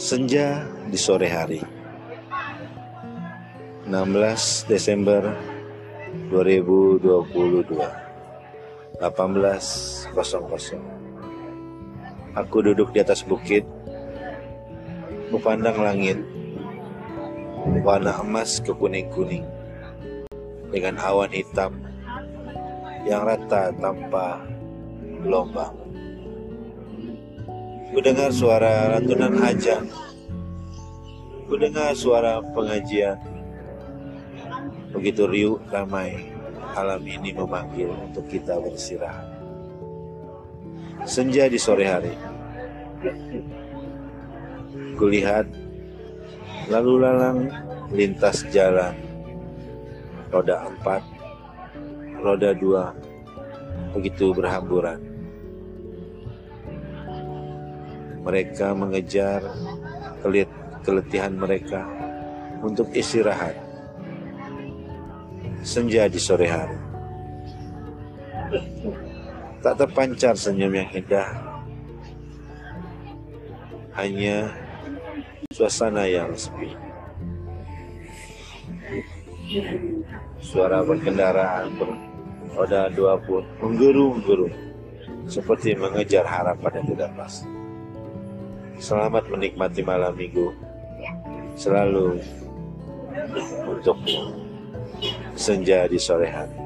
Senja di sore hari. 16 Desember 2022 18.00 Aku duduk di atas bukit Memandang langit Warna emas ke kuning-kuning Dengan awan hitam Yang rata tanpa gelombang Kudengar suara lantunan ajan Kudengar suara pengajian Begitu riuh ramai alam ini memanggil untuk kita beristirahat. Senja di sore hari. Kulihat lalu lalang lintas jalan. Roda empat, roda dua, begitu berhamburan. Mereka mengejar kelit keletihan mereka untuk istirahat senja di sore hari. Tak terpancar senyum yang indah, hanya suasana yang sepi. Suara berkendaraan beroda dua pun menggeru-geru seperti mengejar harapan yang tidak pasti. Selamat menikmati malam minggu selalu untukmu senja di sore hari.